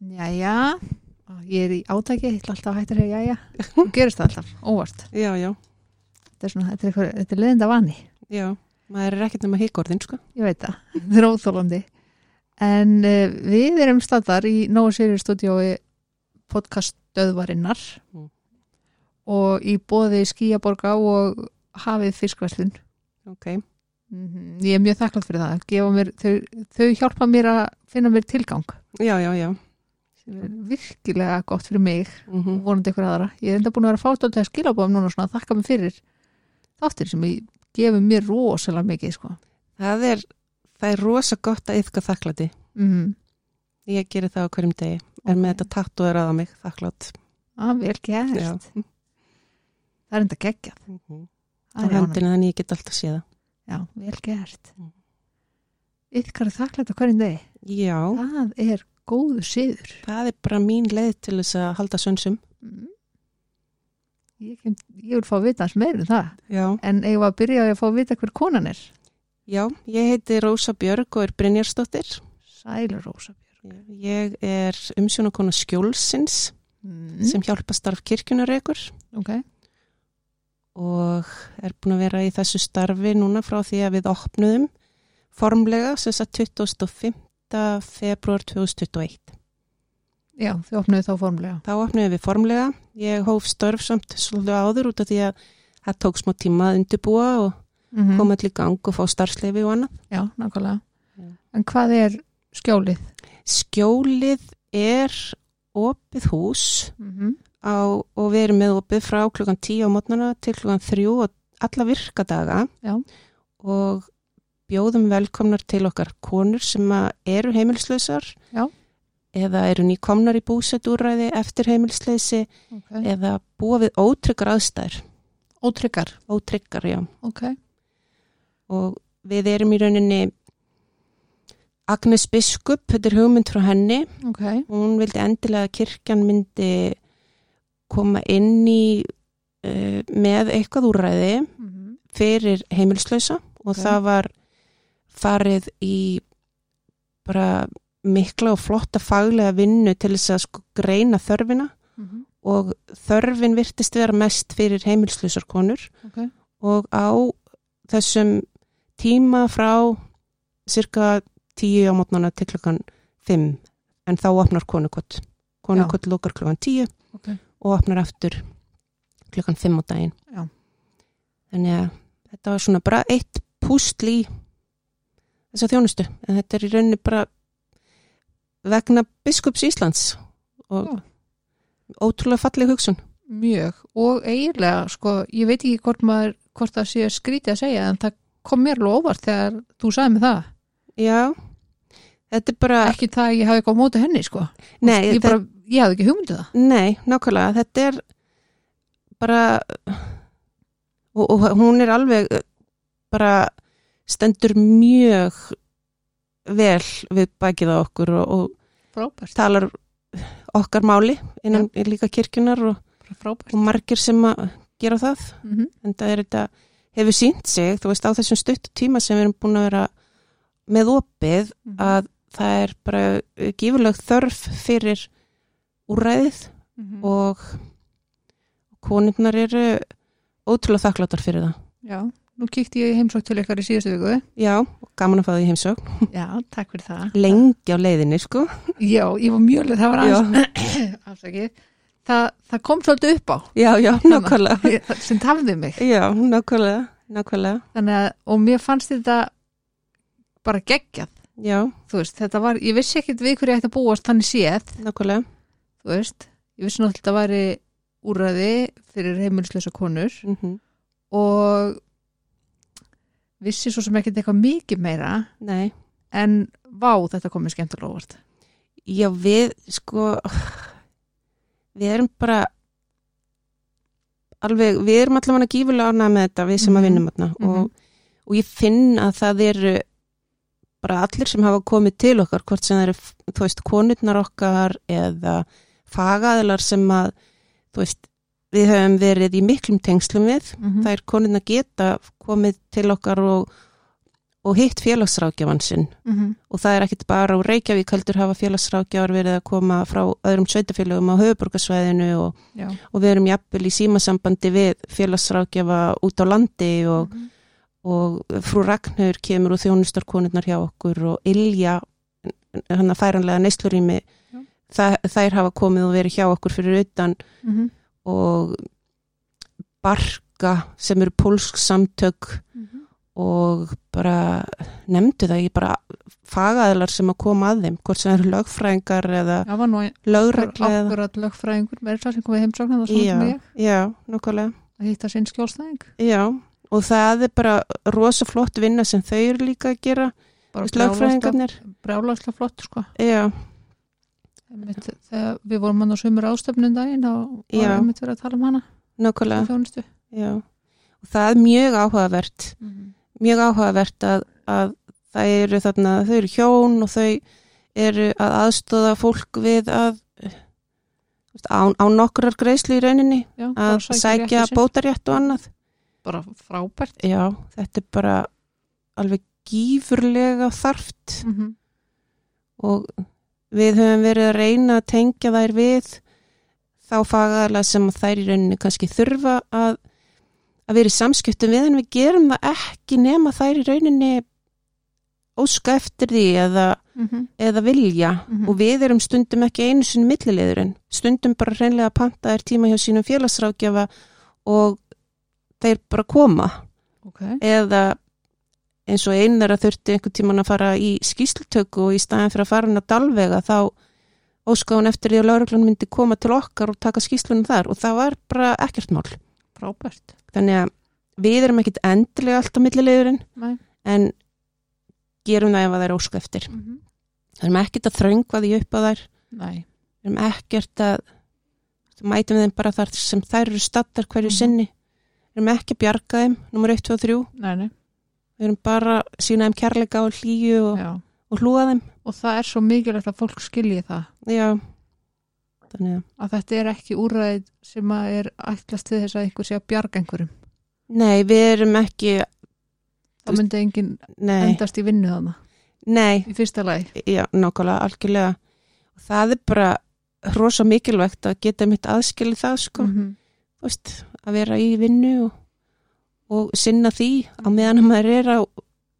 Jæja, ég er í átæki, ég ætla alltaf að hætta að segja jæja. Þú gerist það alltaf, óvart. Já, já, Þetta er svona, þetta er, eitthvað- þetta er leðinda vani. já, maður er ekkert nema híkorðin, sko. Ég veit það, þetta er óþólandi. En uh, við erum staðar í Nóa Sirius stúdíói podcastöðvarinnar Mm. og í bóði Skíaborga og Hafið fiskvæslun. Ok, Mm Ég er mjög þakklátt fyrir það. Gefa Mér, þau, þau hjálpa mér að finna mér tilgang. já, já, já. Sem er virkilega gott fyrir mig Mm og vonandi ykkur aðra. Ég er enda búin að vera fátt að skilabóðum núna svona að þakka mig fyrir þáttir sem gefur mér rosalega mikið sko. Það er, er rosa gott að yfka þakklati. Mm. Ég gerir það á hverjum degi. Er með þetta tattu að ræða mig, þakklátt. að vel gert. Já. Það er enda geggjað. Mm -hmm. Á er hendina þannig ég get alltaf séð það. Já, vel gert. Mm. Ykkar er þakklætt á hverjum degi. Já, Það er góðu siður. Það er bara mín leið til þess að halda sönsum. Mm. Ég, kem, ég vil fá að vita hans meirinn um það. Já. En ég var að byrja að fá að vita hver konan er. Já, ég heiti Rósa Björg og er Brynjarsdóttir. Sæla Rósa Björg. Ég er umsjónakona skjólsins mm. sem hjálpa starf kirkjunaregur. Ok. Og er búin að vera í þessu starfi núna frá því að við opnuðum formlega, sem þess að 2005 5. februar 2021. Já, þið opnuðu þá formlega. Þá opnuðu við formlega. Ég hóf störfsamt svolítið áður út af því að það tók smá tíma að undirbúa og mm -hmm. koma allir gang og fá starfsleifi og annað. Já, nákvæmlega. Já. En hvað er skjólið? Skjólið er opið hús mm -hmm. á, og við erum með opið frá klukkan 10 á mótnarna til klukkan 3 og alla virkadaga Já. og bjóðum velkomnar til okkar konur sem eru heimilslausar Já. eða eru nýkomnar í búsetúræði eftir heimilsleysi Okay. eða búa við ótryggar aðstæður Ótryggar. ótryggar, já Ok. og við erum í rauninni Agnes Biskup, þetta er hugmynd frá henni Ok. hún vildi endilega að kirkjan myndi koma inn í uh, með eitthvað úrræði Mm -hmm. fyrir heimilslausa og Ok. það var farið í bara mikla og flotta faglega vinnu til þess að sko greina þörfina og þörfin virtist vera mest fyrir heimilslausar konur Ok. og á þessum tíma frá cirka tíu á mótnana til klukkan fimm en þá opnar konukott konukott lókar klukkan tíu Ok. og opnar aftur klukkan fimm á daginn Já. þannig að þetta var svona bara eitt pústl í þessa þjónustu en þetta er í rauninni bara vegna biskups Íslands og Já. ótrúlega falleg hugsun Mjög. Og eiginlega, sko, ég veit ekki hvort maður, hvort það sé skrítið að segja, en það kom mér alveg óvart þegar þú sagði mig það. já, þetta er bara Ekki það að ég hafi eitthvað á móti henni, sko. nei, Ég bara, ég hafði ekki hugmyndið það. Nei, nákvæmlega, þetta er bara og, og hún er alveg bara stendur mjög vel við bakið á okkur og, og talar okkar máli innan líka kirkjunar og, og margir sem að gera það Mm -hmm. en það er þetta, hefur sínt sig þú veist á þessum stuttu tíma sem við erum búin að vera með opið Mhm. að það er bara gífurleg þörf fyrir úræðið Mhm. og konurnar eru ótrúlega þakkláttar fyrir það. Já, nú kíkti ég heimsók til ykkar í síðustu viku. Já, gaman að fá það í heimsók. Já, takk fyrir það. Lengi á leiðinni, sko. Já, ég var mjög leið, það var aðeins, afsakið, það, það kom svolítið upp á, Já, já, nákvæmlega. sem tafði mig. Já, nákvæmlega, nákvæmlega. Þannig að, og mér fannst þetta bara geggjað, Já, þú veist, þetta var, ég vissi ekkit við hverju ég ætti að búast þannig séð, nákvæmlega. þú veist, ég vissi náttúrulega að þetta væri úrræði fyrir heimilislösa konur Mm og vissi svo sem ekkit eitthvað mikið meira, Nei, en vá, þetta komið skemmtilega óvart. já, við, sko, við erum bara alveg, við erum allavega gífulega ánað með þetta, við sem Mhm. að vinnum þarna Mhm. og, og ég finn að það eru bara allir sem hafa komið til okkar, hvort sem það eru, þú veist, konurnar okkar eða fagaðilar sem að, þú veist, við höfum verið í miklum tengslum við, Mm það er konurnar geta komið til okkar og, og hitt félagsrákjafan sinn. Mhm, og það er ekkit bara úr Reykjavík heldur hafa félagsrákjafar verið að koma frá öðrum sveitafélögum á höfuborgarsvæðinu og, og við erum jafnvel í símasambandi við félagsrákjafa út á landi og, mhm, og frú Ragnhör kemur og þjónustarkonurnar hjá okkur og Ilja hann að færanlega neyslurími það, þær hafa komið og verið hjá okkur fyrir utan. Mhm, og Barka sem eru pólsk samtök mhm. og bara nefndu það, ég bara fagaðilar sem að koma að þeim, hvort sem það eru lögfræðingar eða það lögregla akkurat lögfræðingur með það sem komið heimsókn það já, svona ég já, nokkulega að hitta sinn skjólstæðing. Já, og það er bara rosa flott vinna sem þau eru líka að gera bara brjálagslega flott sko. Já, Einmitt, þegar við vorum hann á sumur ástöfnum daginn og Já. var einmitt verið að tala um hana nokkulega og það er mjög áhugavert. Mhm. mjög áhugavert að, að það eru þarna, þau eru hjón og þau eru að aðstóða fólk við að á, á nokkrar greiðslu í rauninni. Já, að sækja bótarétt og annað. Bara frábært. Já, þetta er bara alveg gífurlega þarft. Mm og við höfum verið að reyna að tengja þær við þá fagaðarlega sem þær í rauninni kannski þurfa að, að vera í samskiptum við en við gerum það ekki nema þær í rauninni óska eftir því eða, eða vilja. Mhm. og við erum stundum ekki einu sinni millilegurinn, stundum bara reynlega að panta þær tíma hjá sínum félagsrákjafa og þeir bara koma. Ok, eða eins og einn þeirra þurfti einhvern tíman að fara í skýslutöku og í staðin fyrir að fara hann að dalvega þá óskaði hún eftir því að lauruglun myndi koma til okkar og taka skýslunum þar og það var bara ekkert mál. frábært Þannig að við erum ekkit endilega alltaf millilegurinn Nei. en gerum það ef að það er óska eftir. mm -hmm. Það erum ekkert að þröngva því upp á þær, Nei, við erum ekkert að mætum þeim bara þar sem þær eru stattar hverju Mhm. sinni. Við erum ekki að bjarga þeim, nummer 1, 2 og 3. nei, nei Við erum bara að sína þeim kærleika og hlýju og, og hlúa þeim. og það er svo mikilvægt að fólk skilji það. Já, þannig að, þetta er ekki úræð sem að er ætlast til þess að einhver sé að bjarga einhverjum. Nei, við erum ekki, það myndi enginn nei, endast í vinnu þarna. Nei, í fyrsta lagi. Já, nákvæmlega, algjörlega. Og það er bara rosa mikilvægt að geta mitt aðskilið það, sko, -hmm. þú veist, að vera í vinnu og, og sinna því á meðan að maður er á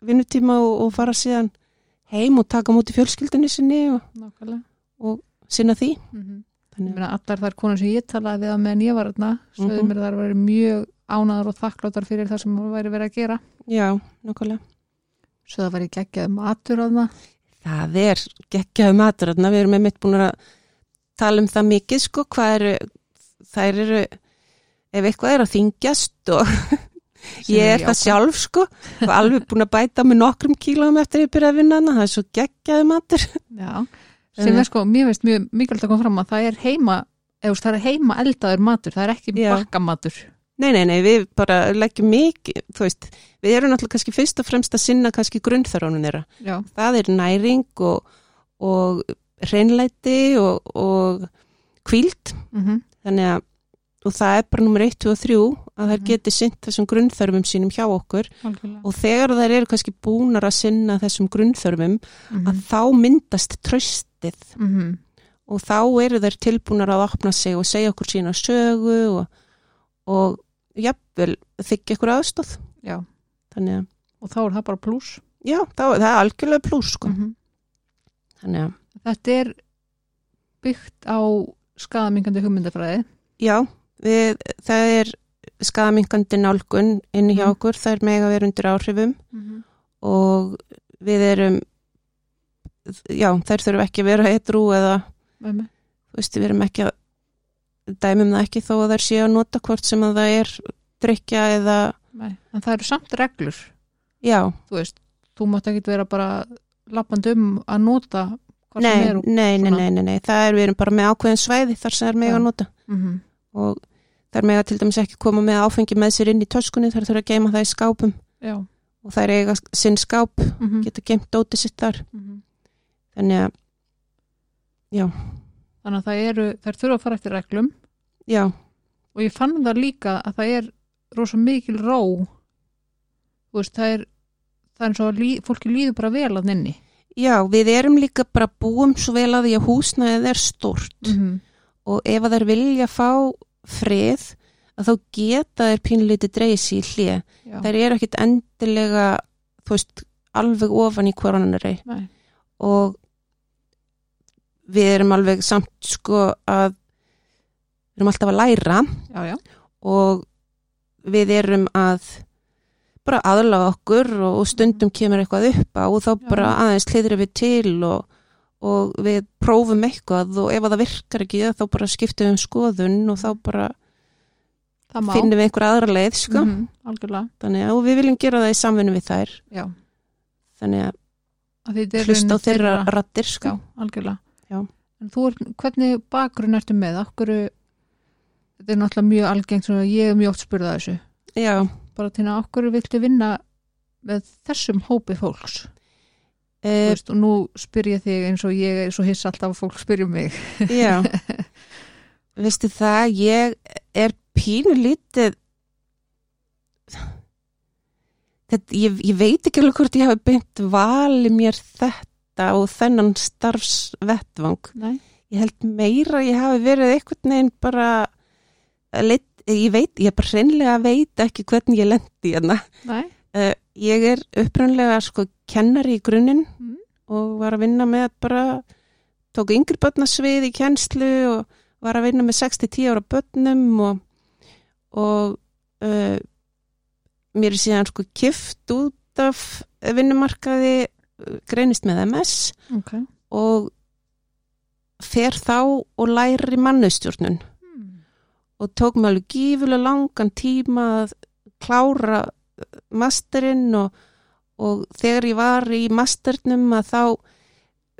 vinnutíma og, og fara síðan heim og taka múti fjölskyldinni sinni og nákvæmlega sinna því. mm -hmm. Þannig, meina, allar þær konur sem ég talaði við að meðan ég var þarna sögðu Mhm. mér að þær væri mjög ánaðar og þakkláttar fyrir það sem væri verið að gera já, nákvæmlega. svo það væri geggjað matur þarna Það er geggjaðu matur, þarna. við erum einmitt búin að tala um það mikið, sko, hvað eru, þær eru, ef eitthvað er að þingjast og ég er það sjálf, sko, og alveg búin að bæta með nokkrum kílóum eftir ég byrja að vinna hana, það er svo geggjaðu matur. Já, sem er sko, mér veist mjög mikilvægt að koma fram að það er heima eða það er heima eldaður matur, það er ekki Já. bakkamatur Nei, nei, nei, við bara leggjum mikið, þú veist, við erum náttúrulega kannski fyrst og fremst að sinna kannski grunnþarónum þeirra. Já, Það er næring og, og hreinlæti og, og kvíld mm þannig að og það er bara nummer 1, 2 og 3 að þær Mhm. geti sint þessum grunnþörfum sínum hjá okkur. Algjörlega. Og þegar þær eru kannski búnar að sinna þessum grunnþörfum mm að þá myndast tröstið -hmm. og þá eru þær tilbúnar að opna sig og segja okkur sína sögu og, og jafnvel þykja ykkur aðstóð og þá er það bara pluss já, þá, það er algjörlega plús sko. -hmm. þannig að Þetta er byggt á skaðamingandi hugmyndafræði. Já, við, það er skaðaminkandi nálgun inn hjá Mhm. okkur, það er mega verið undir áhrifum mm -hmm. og við erum já, þær þurfum ekki að vera heitrú eða, þú veist, við erum ekki að dæmum það ekki þó að þær séu að nota hvort sem að það er drykja eða, En það eru samt reglur já, þú veist, þú mátt ekki vera bara lappand um að nota nei, er nei, nei, nei, nei, nei, það er við erum bara með ákveðin svæði þar sem þær mega að nota mm -hmm. Og þær mega til dæmis ekki koma með áfengi með sér inn í töskunni, þær þurfa að geima það í skápum. Já. Og þær eiga sinn skáp, mm -hmm. geta geimt dótið sitt þar. Þannig að, Þannig að það eru, þær þurfa að fara eftir reglum. Já, og ég fann það líka að það er rosa mikil ró. Þú veist, það er það er eins og að lí, fólki líður bara vel að nynni Já, við erum líka bara búum svo vel að því að húsnæðið er stort mm -hmm. og ef að þær vilja fá frið að þá geta þær pínleiti dreysi í hlið. Þær eru ekkit endilega, þú veist, alveg ofan í Nei. og við erum alveg samt sko að við erum alltaf að læra já, já, og við erum að bara aðlaga okkur og, stundum kemur eitthvað upp á og þá Já. bara aðeins hlýðri við til og, og við prófum eitthvað og ef að það virkar ekki þá bara skiptum við um skoðun og þá bara finnum við einhver aðra leið sko. Algjörlega, þannig að og við viljum gera það í samvinnu við þær. Já. Þannig að hlusta á þeirra rattir sko. já, algjörlega. Já. en þú er, hvernig bakgrunn ertu með? Okkur þetta er náttúrulega mjög algengt svona, ég er mjög oft spurða þessu. Já, bara til að okkur viltu vinna með þessum hópi fólks e, veist, og nú spyr ég þig eins og ég er svo hiss alltaf að fólk spyrja mig já veistu það, ég er pínu lítið þetta, ég, ég veit ekki alveg hvort ég hafi beint vali mér þetta og þennan starfsvettvang Nei. ég held meira ég hafi verið einhvern veginn bara að leit, ég veit, ég bara hreinlega veit ekki hvernig ég lendi hérna Nei. Uh, ég er upprænlega sko kennari í grunninn Mm. og var að vinna með bara tók yngri börnasvið í kennslu og var að vinna með 6-10 ára börnum og, og uh, mér er síðan sko kift út af vinnumarkaði greinist með MS ok og fer þá og læri mannustjórnun hmm. og tók mig alveg gífulega langan tíma að klára masterinn og, og þegar ég var í masternum að þá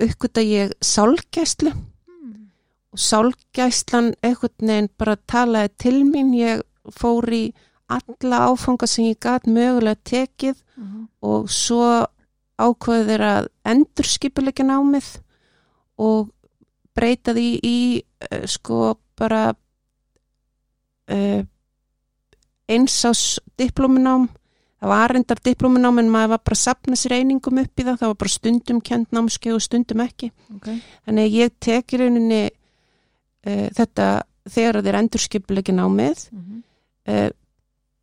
uppgöta ég sálgæslu Hmm. og sálgæslan einhvern veginn bara talaði til mín ég fór í alla áfanga sem ég gat mögulega tekið Mhm. og svo ákveðu þeir að endur skipuleika námið og breyta því í uh, sko bara uh, einsás diplominám það var reyndar diplominám en maður var bara að sapna sér einingum upp í það það var bara stundum kent námskeið og stundum ekki. Ok. Þannig að ég tekir rauninni uh, þetta þegar þeir endur skipuleika námið Mhm. uh,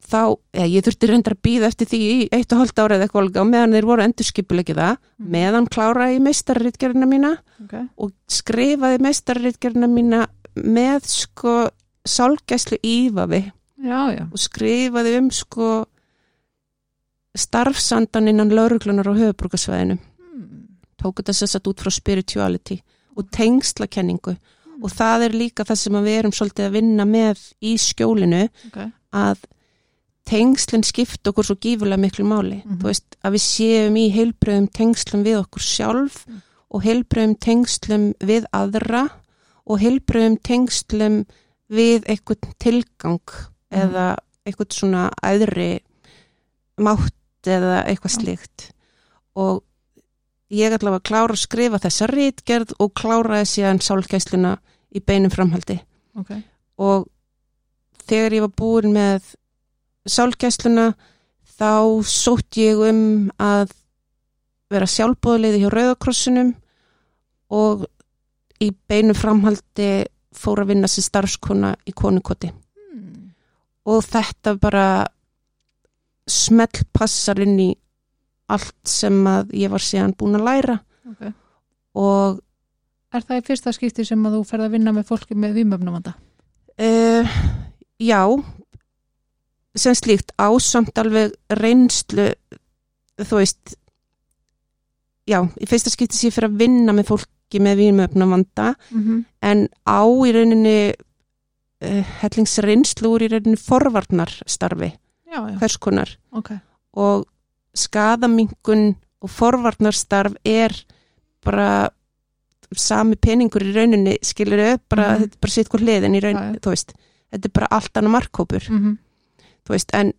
þá, eða ég þurfti reyndar að býða eftir því í eitt og hálft árið eitthvað alveg á meðan þeir voru endurskipulegið það Mhm. meðan kláraði ég meistarritgerina mína ok. og skrifaði meistarritgerina mína með sko sálgæslu já, og skrifaði um sko starfsandan innan lauruglunar á höfubrúkasvæðinu hmm. tók þetta að út frá spirituality og tengslakenningu og það er líka það sem við erum svolítið að vinna með í skjólinu ok að tengslinn skipta okkur svo gífulega miklu máli Mhm. þú veist að við séum í heilbröðum tengslum við okkur sjálf Mm. og heilbröðum tengslum við aðra og heilbröðum tengslum við eitthvað tilgang Mhm. eða eitthvað svona æðri mátt eða eitthvað slíkt. Og ég ætla að klára að skrifa þessa rítgerð og klára þessi að sálgæsluna í beinum framhaldi. Ok. Og þegar ég var búin með sálgæsluna þá sótt ég um að vera sjálfbóðleiði hjá Rauðakrossinum og í beinu framhaldi fór að vinna sem starfskona í konukoti. Hmm. og þetta bara smell passar inn í allt sem að ég var síðan búin að læra ok og Er það í fyrsta skipti sem að þú ferð að vinna með fólki með vímöfnumanda? Uh, já sem slíkt ásamt alveg reynslu þú veist já, í fyrsta skipti sem ég fyrir að vinna með fólki með vímöfna vanda Mm -hmm. en á í rauninni uh, hellingsreynslu úr í rauninni forvarnarstarfi Já, já, hvers konar. Ok. og skadamingun og forvarnarstarf er bara sami peningur í rauninni skilur upp, bara, Mhm. þetta er bara sitt hvort hliðin í rauninni, þú veist þetta er bara allt annað markhópur, Mm þú veist en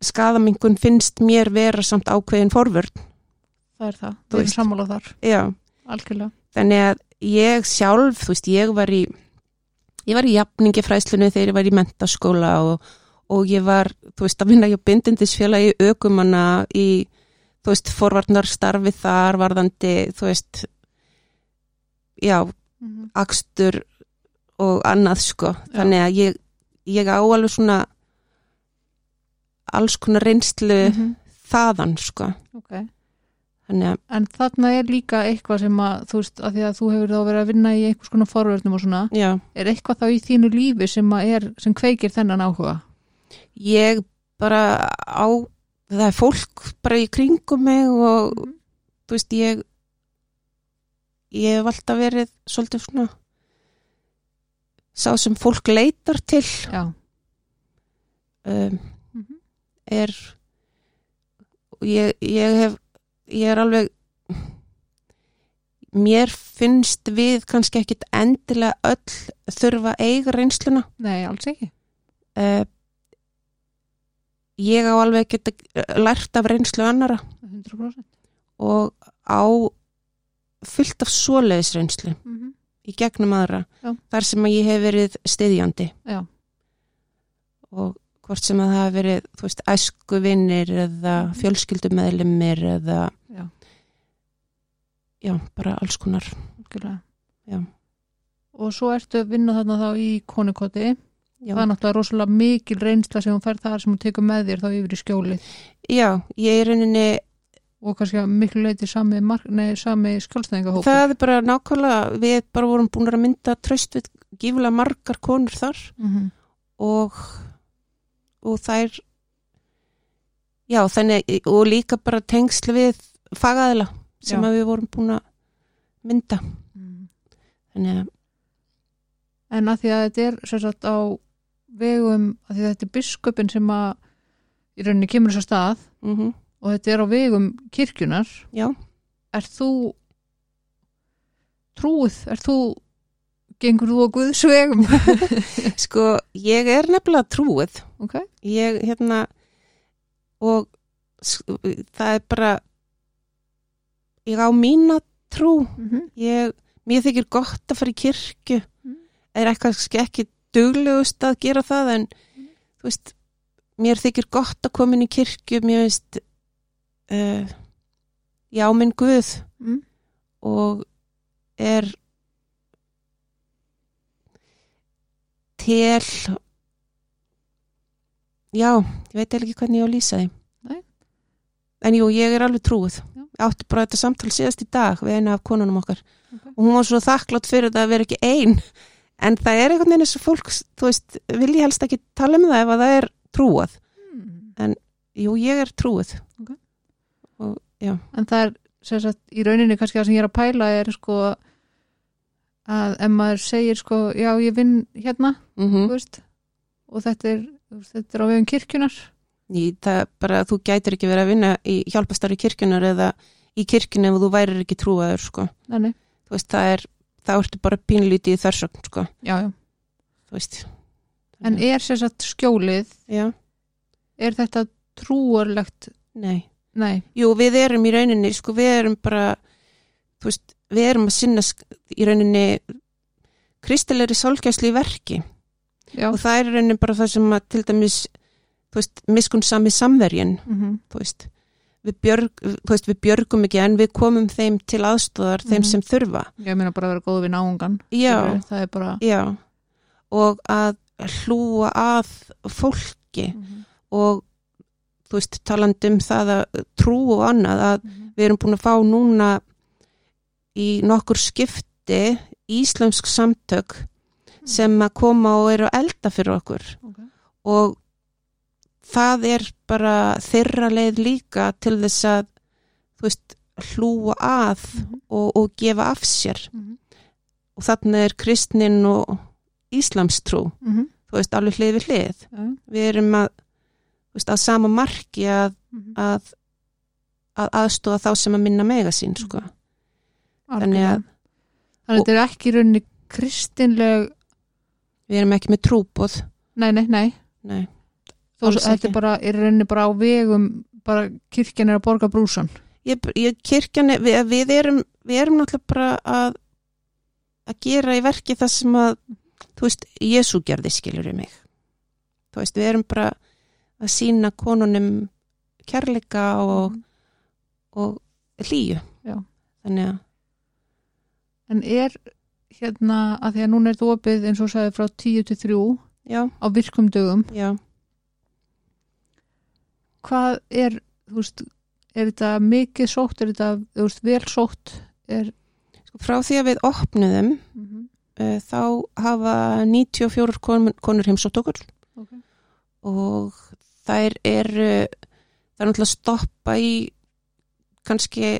skadamingun finnst mér vera samt ákveðin forvörn, Það er það, Þú veist. sammála þar, já. Algjörlega. þannig að ég sjálf, þú veist, ég var í ég var í jafningifræslinu þegar ég var í mentaskóla og, og ég var, þú veist, að vinna hjá bindindisfélagi aukumanna í þú veist, forvarnar starfi þar varðandi, þú veist já, Mhm. akstur og annað sko, þannig að ég, ég á alveg svona alls konar reynslu Mhm. þaðan sko, Ok. þannig að En þarna er líka eitthvað sem að þú veist, að því að þú hefur þá verið að vinna í einhvers konar forvörnum og svona, já, er eitthvað þá í þínu lífi sem að er, sem kveikir þennan áhuga? Ég bara á það er fólk bara í kringum mig og þú veist ég ég hef alltaf verið svolítið svona sá sem fólk leitar til um, Mhm. er ég, ég hef ég er alveg mér finnst við kannski ekkit endilega öll þurfa eiga reynsluna Nei, alls ekki. uh, ég á alveg geta lært af reynslu annara 100%. og á fullt af svoleiðis reynslu Mm -hmm. í gegnum aðra Já. þar sem að ég hef verið stiðjandi Já. og hvort sem að það hef verið þú veist, æsku vinnir eða Mhm. fjölskyldumeðlimir eða Já. já, bara alls konar. Og svo ertu að vinna þarna þá í konukoti. Já, Það er náttúrulega rosalega mikil reynsla sem hún fær þar sem hún tekur með þér þá yfir í skjólið. Já ég er rauninni og kannski miklu leiti sami, sami skjólstæðingahópur. það er bara nákvæmlega við bara vorum búin að mynda tröst við gífulega margar konur þar. Mm -hmm. og og þær já, þannig og líka bara tengsl við fagaðila sem við vorum búin að mynda. Þannig að En að því að þetta er sagt á vegum, því þetta er biskupin sem að í rauninni kemur þess að stað mm og þetta er á vegum kirkjunar já, er þú trúið, er þú gengur þú á Guðs vegum? Sko ég er nefnilega trúið ok, ég hérna og það er bara ég á mína trú. Mm -hmm. ég, mér þykir gott að fara í kirkju. Mm. er eitthvað ekki duglegust að gera það en þú veist mér þykir gott að koma inn í kirkju mér veist uh, já minn Guð mm. og er til já, ég veit ekki hvernig ég á að lýsa Nei. en jú, ég er alveg trúið ég átti bara þetta samtal síðast í dag við eina af konunum okkar Ok. og hún var svo þakklátt fyrir þetta að vera ekki ein en það er einhvern veginn eins og fólk þú veist, vil ég helst ekki tala um það ef að það er trúið Mm. jú, ég er trúið Ok. og já, en það er sagt, í rauninni kannski það sem ég er að pæla er sko að ef maður segir sko já ég vinn hérna mm þú veist, og þetta er, þetta er á vegum kirkjunar Í, það bara, þú gætir ekki verið að vinna í hjálpastarri kirkjunar eða í kirkjun ef þú værir ekki trúaður sko. Veist, það er þá ertu bara pínlítið í þörsögn sko. já, já. þú veist. En er sem sagt skjólið já, er þetta trúarlegt? Nei. Nei, jú, við erum í rauninni, sko, við erum bara veist, við erum að sinna í rauninni kristilegri sálgæslu í verki. Já. Og það er rauninni bara það sem að til dæmis, þú veist, miskun sami samverjun, mm þú veist við, björg, veist, við björgum ekki en við komum þeim til aðstóðar þeim Mhm. sem þurfa ég meina bara að vera góð við náungan já, það er bara Já, og að hlúa að fólki Mhm. og þú veist, talandi um það að trú og annað að Mhm. við erum búin að fá núna í nokkur skipti íslensk samtök sem að koma og eru að elda fyrir okkur Ok. og það er bara þeirra leið líka til þess að veist, hlúa að Mhm. og, og gefa af sér Mhm. og þarna er kristnin og íslamstrú Mhm. þú veist, alveg hlið við hlið. Við erum að, veist, að sama marki að, Mhm. að, að aðstóða þá sem að minna mega sín, sko. Þannig Algjörlega. að þannig að þetta er ekki í rauninni kristinleg við erum ekki með trúbóð. nei, nei, nei Nei, þetta er bara, er rauninni bara á vegum bara kirkjan er að borga brúsan ég, ég kirkjan, við, við erum, við erum náttúrulega bara að, að gera í verki það sem að, þú veist, Jésu gerði skilur í mig. Þú veist, við erum bara að sína konunum kærleika og, og hlýju. Já. þannig að En er hérna, að því að núna er þú opið eins og þú sagði frá 10 til 3 já, á virkum dögum, já, hvað er, þú veist, er þetta mikið sótt, er þetta, þú veist, vel sótt, er, sko, frá því að við opnuðum mm uh, þá hafa 94 konur, konur heimsótt okkur. Ok, og þær eru það er náttúrulega að stoppa í kannski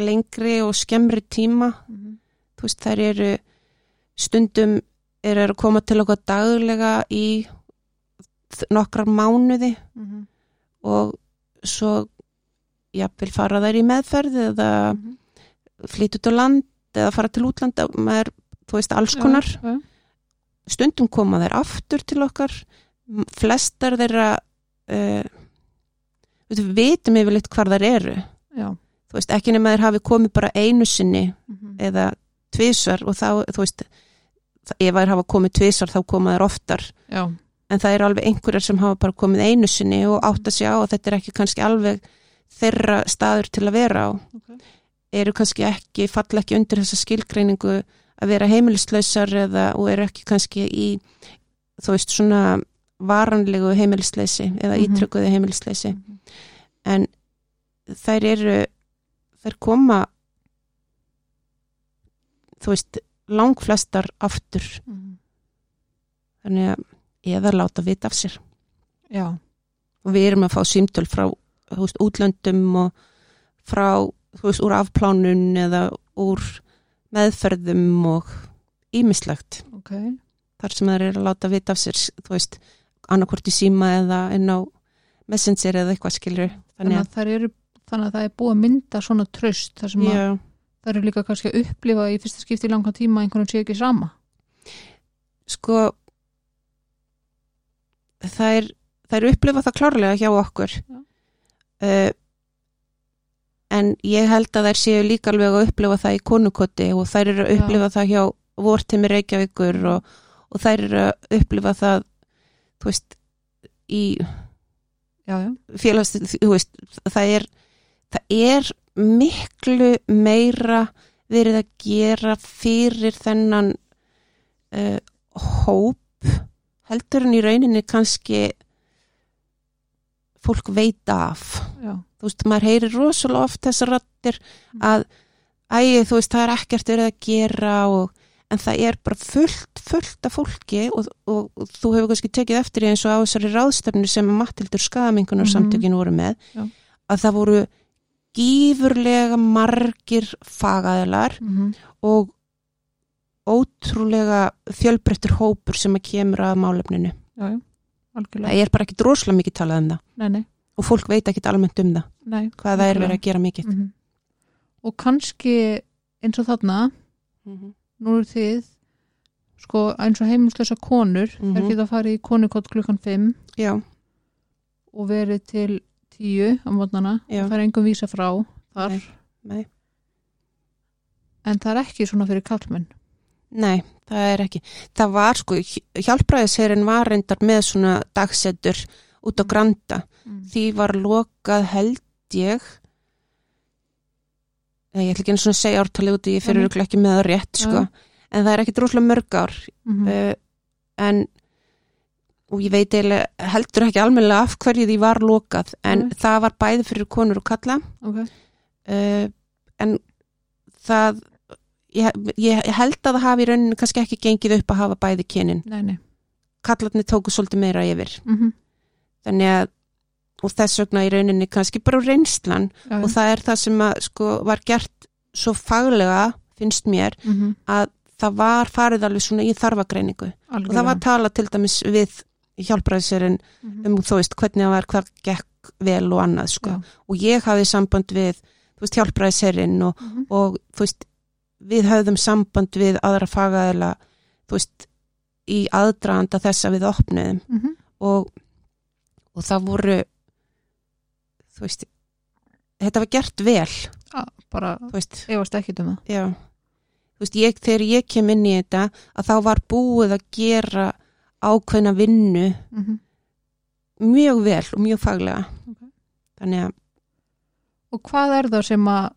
lengri og skemmri tíma. Mm þú veist þær eru stundum eru að koma til okkur daglega í nokkrar mánuði. -hmm. Og svo jafnvel fara þær í meðferð eða Mhm. flytja út á land eða fara til útlanda maður, þú veist, alls konar. Já, já, stundum koma þær aftur til okkar. Flestar þeirra uh, við vitum yfirleitt hvar þær eru. Já, þú veist, ekki nema þær hafi komið bara einu sinni mhm, eða tvisvar og þá, þú veist ef þær hafa komið tvisvar þá koma þær oftar. Já, en það eru alveg einhverjar sem hafa bara komið einu sinni og átt að sjá að þetta er ekki kannski alveg þeirra staður til að vera á. Ok, eru kannski ekki, falla ekki undir þessa skilgreiningu að vera heimilislausar eða, og eru ekki kannski í þú veist svona varanlegu heimilisleysi eða Mhm. ítrykkuðu heimilisleysi. Mhm. en þær eru þær koma þú veist langflestar aftur. Mhm, þannig að eða láta vita af sér. Já, og við erum að fá símtöl frá veist, útlöndum og frá þú veist, úr afplánun eða úr meðferðum og ímislegt ok, þar sem þær eru að láta vita af sér þú veist, annarkvort í síma eða inn á messenger eða eitthvað skilur þannig þannig að það eru, þannig að það er búið að mynda svona tröst þar sem að að það eru líka kannski að upplifa í fyrsta skipti í langan tíma að einhvern sé ekki sama. sko það er upplifa það klárlega hjá okkur Já. uh, en ég held að þær séu líka alveg að upplifa það í konukoti og þær eru að Já. upplifa það hjá vortimi Reykjavíkur og, og þær eru að upplifa það þú veist í Já, já, félags, þú veist, það er það er miklu meira verið að gera fyrir þennan uh, hóp heldur en í rauninni kannski fólk veit af já, þú veist, maður heyrir rosalega oft þessar rattir að æ, þú veist, það er ekkert verið að gera og, en það er bara fullt, fullt af fólki og, og, og þú hefur kannski tekið eftir eins og á þessari ráðstefnu sem Mattildur Skamengunar Mhm. samtökin voru með Já. að það voru gífurlega margir fagaðilar mm og ótrúlega fjölbreyttur hópur sem að kemur að málefninu. já. Það er bara ekki droslega mikið talað um það Nei, nei, og fólk veit ekki almennt um það, nei. hvað það er verið að gera mikið. mm Og kannski eins og þarna, Mhm. nú eru þið, sko eins og heimilslösa konur, Mhm. þær geta farið í konukott klukkan 5 Já, og verið til 10 á mótnana og það er engum vísa frá þar, en það er ekki svona fyrir kallmenn. Nei, það er ekki. Það var sko, hjálpræðisherinn var reyndar með svona dagsettur út á Granda. Mm. Því var lokað held ég, Nei, ég ætla ekki svona að segja ártalið út í ég fyrir örugglega ekki með það rétt sko. Já. En það er ekki droslega mörg ár. Mm Uh, en, og ég veit eiginlega heldur ekki almennilega af hverju því var lokað. En það var bæði fyrir konur og kalla. ok, uh, en það ég, ég held að það hafi í rauninni kannski ekki gengið upp að hafa bæði kynin. Nei, nei. kallarnir tóku svolítið meira yfir. Mm þannig að og þess vegna í rauninni kannski bara reynslan. Já, og það er það sem að sko var gert svo faglega finnst mér mm að það var farið alveg svona í þarfagreiningu. Og það var talað til dæmis við hjálpræðisirinn mm um þú veist hvernig það var, hvað gekk vel og annað sko. Og ég hafði samband við veist hjálpræðisirinn og -hmm. og veist við höfðum samband við aðra fagaðila þú veist í aðdraðanda þess að við opnuðum Mm -hmm. og, og það voru þú veist þetta var gert vel bara þú veist, efast ekki um það. já þú veist, ég, þegar ég kem inn í þetta að þá var búið að gera ákveðna vinnu Mm mjög vel og mjög faglega Ok. þannig að Og hvað er það sem að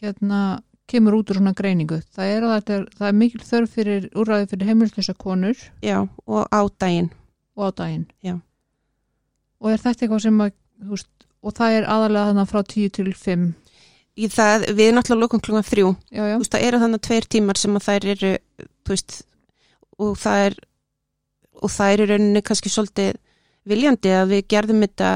hérna kemur út úr svona greiningu? Það er er, það er mikil þörf fyrir úrræði fyrir heimilislösa konur já, og á daginn og á daginn. Já. Og er þetta eitthvað sem að, þú veist, og það er aðalega þannig frá 10 til 5. í það, við náttúrulega lókum klungan þrjú Já, já. þú veist, það eru þannig tveir tímar sem að þær eru, þú veist og það er og það er í rauninni kannski svolítið viljandi að við gerðum þetta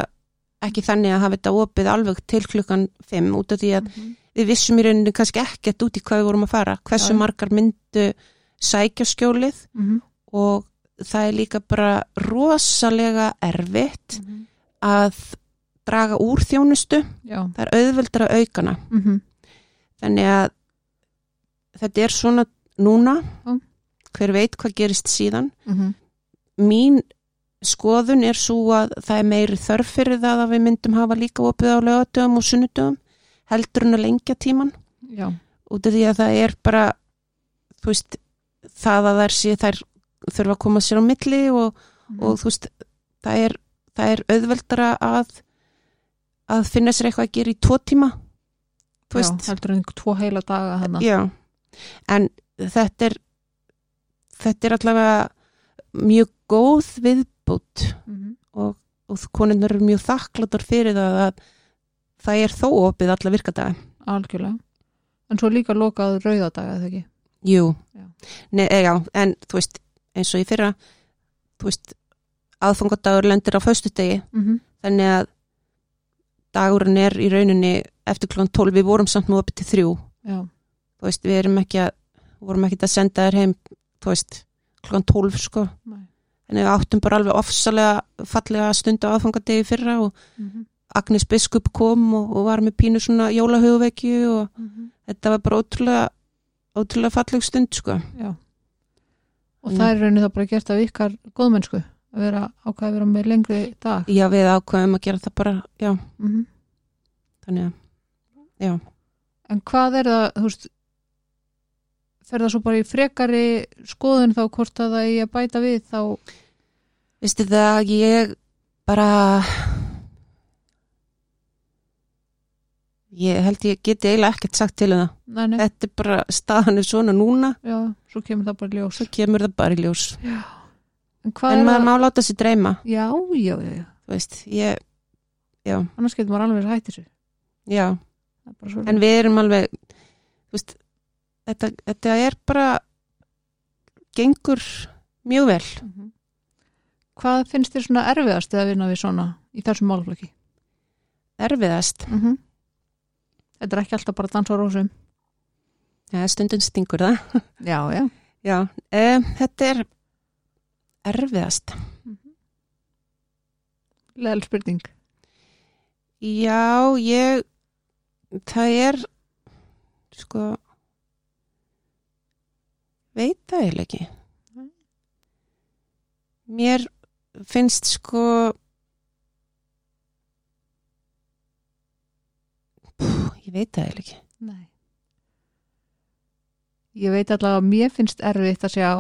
ekki þannig að hafa þetta opið alveg til klukkan 5 út af því að Mhm. Við vissum í rauninni kannski ekkert út í hvað við vorum að fara hversu Já. margar myndu sækja skjólið Mhm. og það er líka bara rosalega erfitt Mhm. að draga úr þjónustu Já. það er auðveldra aukana Mhm. þannig að þetta er svona núna Já. hver veit hvað gerist síðan Mhm. mín skoðun er svo að það er meiri þörf fyrir það að við myndum hafa líka opið á lögadöfum og sunnudöfum heldur en að lengja tíman Já. út af því að það er bara þú veist það að þær sé þær þurfa að koma sér á milli og, Mhm. og þú veist það er, það er auðveldara að að finna sér eitthvað að gera í tvo tíma þú veist Já, heldur en tvo heila daga hana. Já, en þetta er þetta er allavega mjög góð viðbútt Mhm. og, og konunnar eru mjög þakkláttar fyrir það að það er þó opið alla virkadaga. Algjörlega. En svo líka lokað rauðadaga, eða ekki? Jú, Já. Nei, e, já, en þú veist, eins og í fyrra, þú veist, aðfangadagur lendir á föstudegi, Mhm. þannig að dagurinn er í rauninni eftir klokkan 12, við vorum samt nú opið til þrjú, Já. þú veist, við erum ekki að, vorum ekki að senda þér heim, þú veist, klokkan 12, sko. Nei. Þannig við áttum bara alveg ofsalega fallega stundu aðfangadegi fyrra og Mhm. Agnes Biskup kom og, og var með pínu svona jólahugvekju og Mhm. þetta var bara ótrúlega, ótrúlega falleg stund, sko. Já. Og Mm. það er raunin það bara gert af ykkar góðmennsku að vera ákvæði að vera með lengri dag. Já, við ákveðum að gera það bara, já, Mhm. þannig að, En hvað er það, þú veist, fer það svo bara í frekari skoðun þá hvort að það er að bæta við þá, veistu það, ég bara, ég held ég geti eiginlega ekkert sagt til um það. nei, nei, Þetta er bara, staðan er svona núna, já, svo kemur það bara í ljós. svo kemur það bara í ljós. Já. En En maður má láta sér dreyma, Já, já, já, já. þú veist, ég, já, Annars getur maður alveg hættir þessu. já. En við erum alveg þú veist, þetta, þetta er bara gengur mjög vel Mhm. Hvað finnst þér svona erfiðast að vinna við svona í þessum málflöki? erfiðast, Mm -hmm. Þetta er ekki alltaf bara að dansa á rósum. ja, stundum stingur það Já, já. já, e, þetta er erfiðast Leðal spurning. já, ég það er sko veit það eiginlega ekki mér finnst sko ég veit það eiginlega ekki Nei. Ég veit allavega að mér finnst erfitt að sjá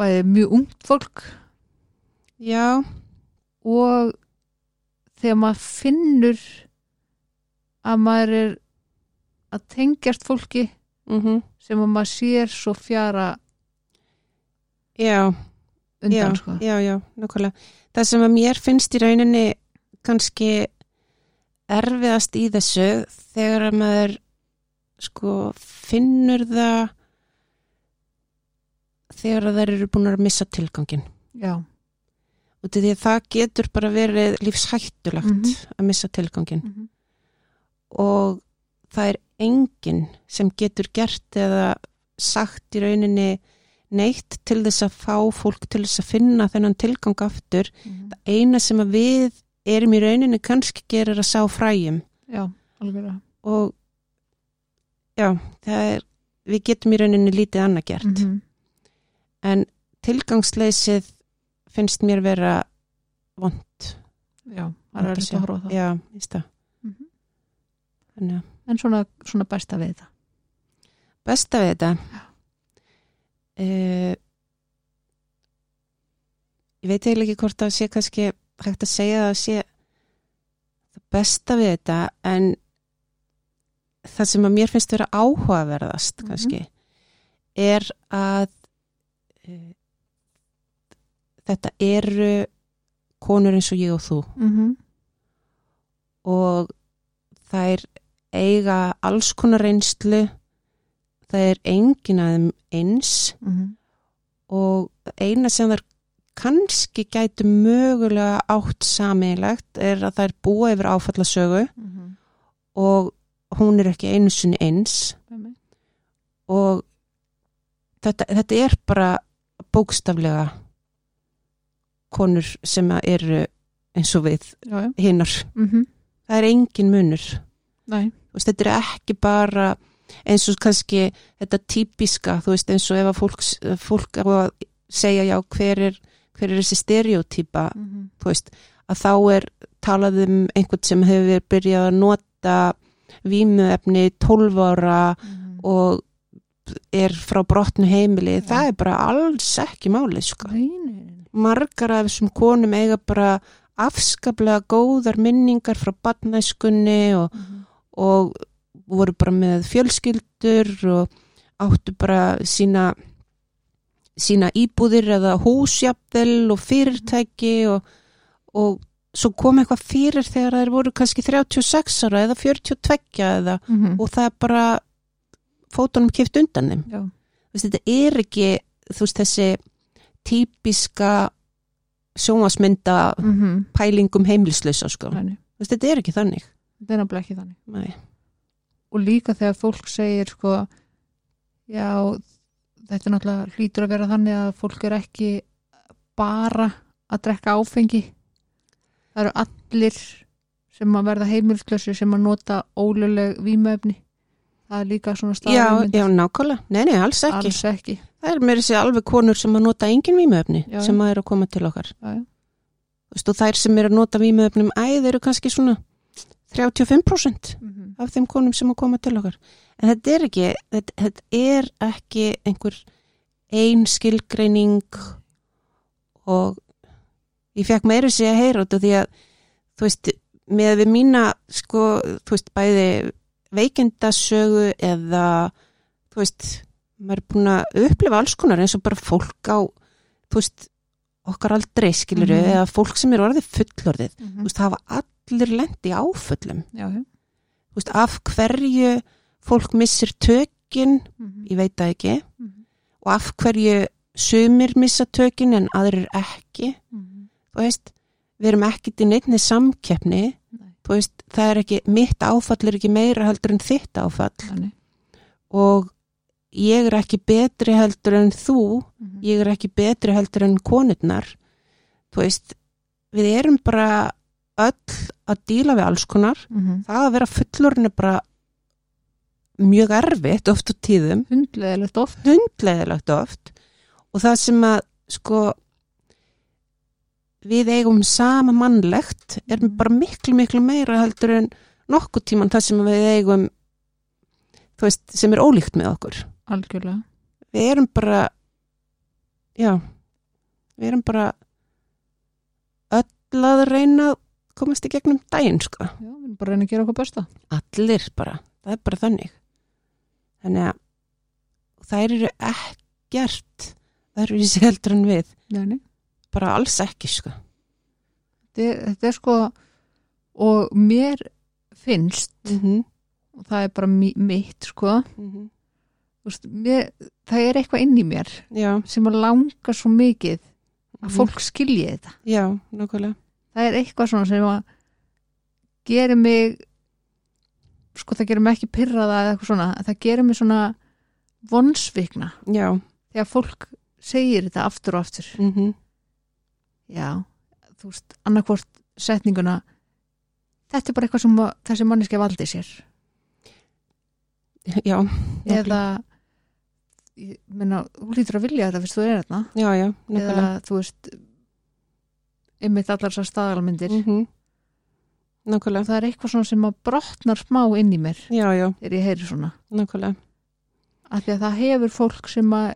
bæði mjög ungt fólk já, og þegar maður finnur að maður er að tengjast fólki mhm sem að maður sér svo fjara Já, undan já, sko. já, já, nákvæmlega. Það sem að mér finnst í rauninni kannski erfiðast í þessu þegar að maður sko finnur það þegar að þær eru búin að missa tilgangin. Já, Út af því að það getur bara verið lífshættulegt Mhm. að missa tilgangin mm og það er enginn sem getur gert eða sagt í rauninni neitt til þess að fá fólk til þess að finna þennan tilgang aftur -hmm. eina sem að við erum í rauninni kannski gerir að sá fræjum. Já, alveg og já, það er við getum í rauninni lítið annað gert. Mm -hmm. en tilgangsleysið finnst mér vera vond Já, það er að horfa það. Já, víst það. Mhm. þannig að En svona, svona besta við það besta við þetta? Uh, ég veit eiginlega ekki hvort það sé kannski hægt að segja að það sé það besta við þetta en það sem að mér finnst vera áhugaverðast Mhm. kannski er að e, þetta eru konur eins og ég og þú mm og þær eiga alls konar reynslu það er engin að þeim eins -hmm. og eina sem þær kannski gætu mögulega átt sameinlegt er að þær búa yfir áfallasögu og hún er ekki einu sinni eins og þetta, þetta er bara bókstaflega konur sem eru eins og við hinnar. Mm -hmm. Það er engin munur. Veist, þetta er ekki bara eins og kannski þetta típiska, þú veist, eins og ef að fólk, fólk segja já, hver er, hver er þessi stereotýpa, mm -hmm. þú veist, að þá er talað um einhvern sem hefur byrjað að nota vímuefni 12 ára og er frá brotnu heimili, Já. það er bara alls ekki málið, sko. Margar af þessum konum eiga bara afskaplega góðar minningar frá badnæskunni og, Mm -hmm. og voru bara með fjölskyldur og áttu bara sína sína íbúðir eða húsjafvel og fyrirtæki og, og svo kom eitthvað fyrir þegar þær voru kannski 36 ára eða 42 eða, Mm -hmm. og það er bara fótunum kipt undan þeim veist, þetta er ekki veist, þessi típiska sjónvasmynda mm -hmm. pælingum heimilislausa sko. Veist, þetta er ekki þannig þetta er náttúrulega ekki þannig Nei. og líka þegar fólk segir sko, já þetta er náttúrulega hlýtur að vera þannig að fólk er ekki bara að drekka áfengi. Það eru allir sem að verða heimilslösi sem að nota óluleg vímöfni það er líka svona já, staðarmynd já, nákvæmlega, nei, nei, alls ekki. Alls ekki. Það er meiri sér alveg konur sem að nota engin Já, já. sem að eru að koma til okkar. Já, já. Þú veist, og þær sem eru að nota vímuefnum æð eru kannski svona 35% Mm. Af þeim konum sem að koma til okkar en þetta er ekki þetta, þetta er ekki einhver ein skilgreining og ég fekk meiri sig að heyra þetta því að þú veist, með við mína sko, þú veist, bæði veikindasögu eða þú veist, maður er búin að upplifa alls konar eins og bara fólk á þú veist, okkar aldrei skilur Mhm. eða fólk sem er orðið fullorðið Mm þú veist, hafa allir lendi áföllum já, já. Veist, af hverju fólk missir tökin, Mm ég veit það ekki -hmm. og af hverju sumir missa tökin en aðrir ekki. Mm þú veist, við erum ekki til neittni samkeppni, veist það er ekki, mitt áfall er ekki meira heldur en þitt áfall. Þannig og ég er ekki betri heldur en þú mm -hmm. ég er ekki betri heldur en konurnar. Þú veist, við erum bara öll að díla við alls konar. Mm -hmm. það að vera fullorinn er bara mjög erfitt oft á tíðum. Hundleðilegt oft. Oft. Og það sem að sko við eigum sama mannlegt er Mhm. bara miklu miklu meira heldur en nokkuð tíman það sem við eigum þú veist, sem er ólíkt með okkur. Algjörlega. Við erum bara já við erum bara öll að reyna komast í gegnum daginn sko. Já, við erum bara að reyna að gera okkur besta. Allir bara, það er bara þannig. Þannig að þær eru ekkert það eru þessi heldur en við. Nei, nei. bara alls ekki sko. Þetta, er, sko og mér finnst mm -hmm. og það er bara mi- mitt sko. Mm Þú veist, mér, það er eitthvað inn í mér já, sem að langa svo mikið að Mhm. fólk skilji þetta. Já, nákvæmlega það er eitthvað svona sem að gerir mig sko það gerir mig ekki pyrraða eða eitthvað svona, það gerir mig svona vonsvikna já, þegar fólk segir þetta aftur og aftur. Mm já, þú veist, annarkvort setninguna þetta er bara eitthvað sem þessi manneski valdi sér. Já eða meina, þú lítur að vilja þetta fyrst þú er þetta já, já, eða nákvæmlega þú veist einmitt allar þessar staðalmyndir. Mm -hmm. nákvæmlega. Það er eitthvað sem að brotnar smá inn í mér já, já, þegar ég heyri svona. Nákvæmlega. Af því að það hefur fólk sem að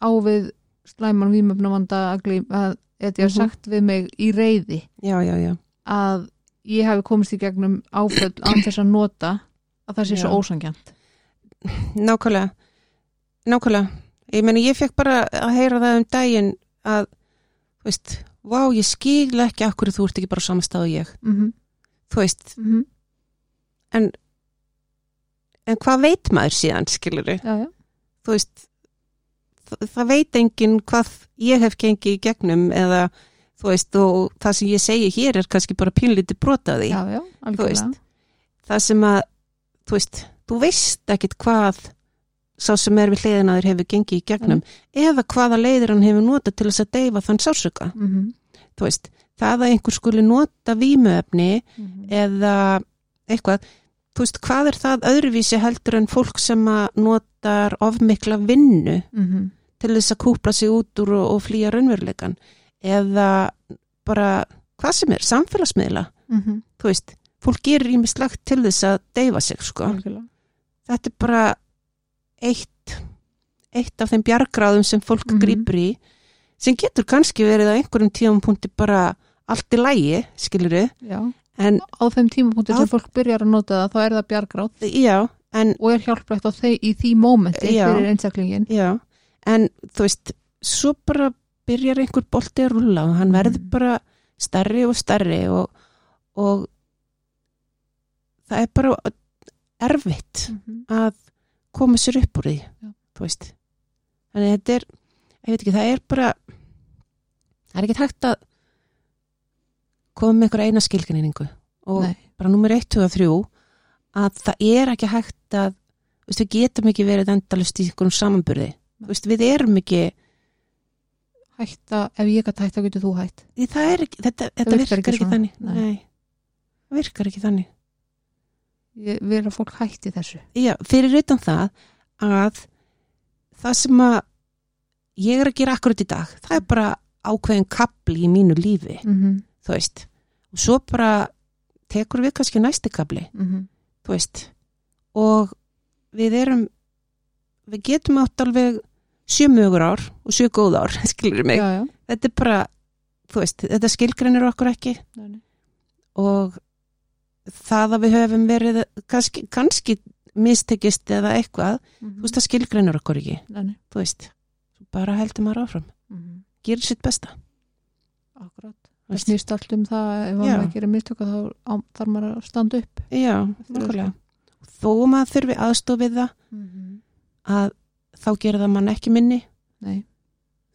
ávið slæman vímöfnavanda að glým að þetta ég har sagt við mig í reyði já, já, já, að ég hafi komist í gegnum áföll án þess að nota að það sé Já. svo ósangjant nákvæmlega. Nákvæmlega, ég meni ég fekk bara að heyra það um daginn að veist, vá ég skil ekki akkur þú ert ekki bara á sama stað og ég. Mm -hmm. þú veist, Mm en en hvað veit maður síðan skilur já, já, þú veist það, það veit enginn hvað ég hef gengið í gegnum eða þú veist og það sem ég segi hér er kannski bara pínlítið brotaði já, algjörlega veist. það sem að þú veist, þú veist ekkit hvað sá sem er við hliðina þér hefur gengið í gegnum eða hvaða leiðir hann hefur notað til þess að deyfa þann sársöka mm -hmm. þú veist, það að einhver skuli nota vímuefni eða eitthvað þú veist, hvað er það öðruvísi heldur en fólk sem að notar ofmikla vinnu Mhm. til þess að kúpla sig út úr og, og flýja raunveruleikan eða bara hvað sem er, samfélagsmiðla Mhm. þú veist, fólk gerir ímislegt til þess að deyfa sig sko algjörlega þetta er bara eitt eitt af þeim bjargráðum sem fólk Mhm. grípur í sem getur kannski verið á einhverjum tímapunkti bara allt í lægi, skilur við já. en á þeim tímapunkti sem fólk byrjar að nota það þá er það bjargráð. Já, en og er hjálplegt á þeir, í því mómenti fyrir einstaklingin já, en þú veist svo bara byrjar einhver bolti að rúlla og hann verður bara stærri og stærri og, og það er bara erfitt að koma sér upp úr því Já. þú veist þannig þetta er, ég veit ekki, það er bara það er ekki hægt að koma með einhverja eina skilgreiningu og Nei. bara nummer 1, 2 og 3 að það er ekki hægt að veist, við getum ekki verið endalust í einhverjum samanburði veist, við erum ekki hætta, ef ég gæti hætta getur þú hætt það er ekki, þetta, þetta virkar, ekki, svona. þannig Nei. Nei. það virkar ekki þannig að fólk hætti þessu Já, fyrir utan það að það sem að ég er að gera akkurat í dag, það er bara ákveðin kapli í mínu lífi, mm -hmm. þú veist og svo bara tekur við kannski næsti kapli, Mm þú veist og við erum við getum átt alveg sjö mögur ár og sjö góð ár skilur mig, já, já. þetta er bara veist, þetta skilgreinir okkur ekki nei. og það að við höfum verið kannski, kannski mistekist eða eitthvað, Mhm. þú veist það skilgreinur okkur ekki. Nei, nei. þú veist, bara heldur maður áfram. Mhm. gerir sitt besta. Akkurat. Það snýst allt um það ef maður gerir mistöka þá þarf maður að standa upp já, nákvæmlega. Þó maður þurfi aðstof við það að þá gerir það mann ekki minni. Nei,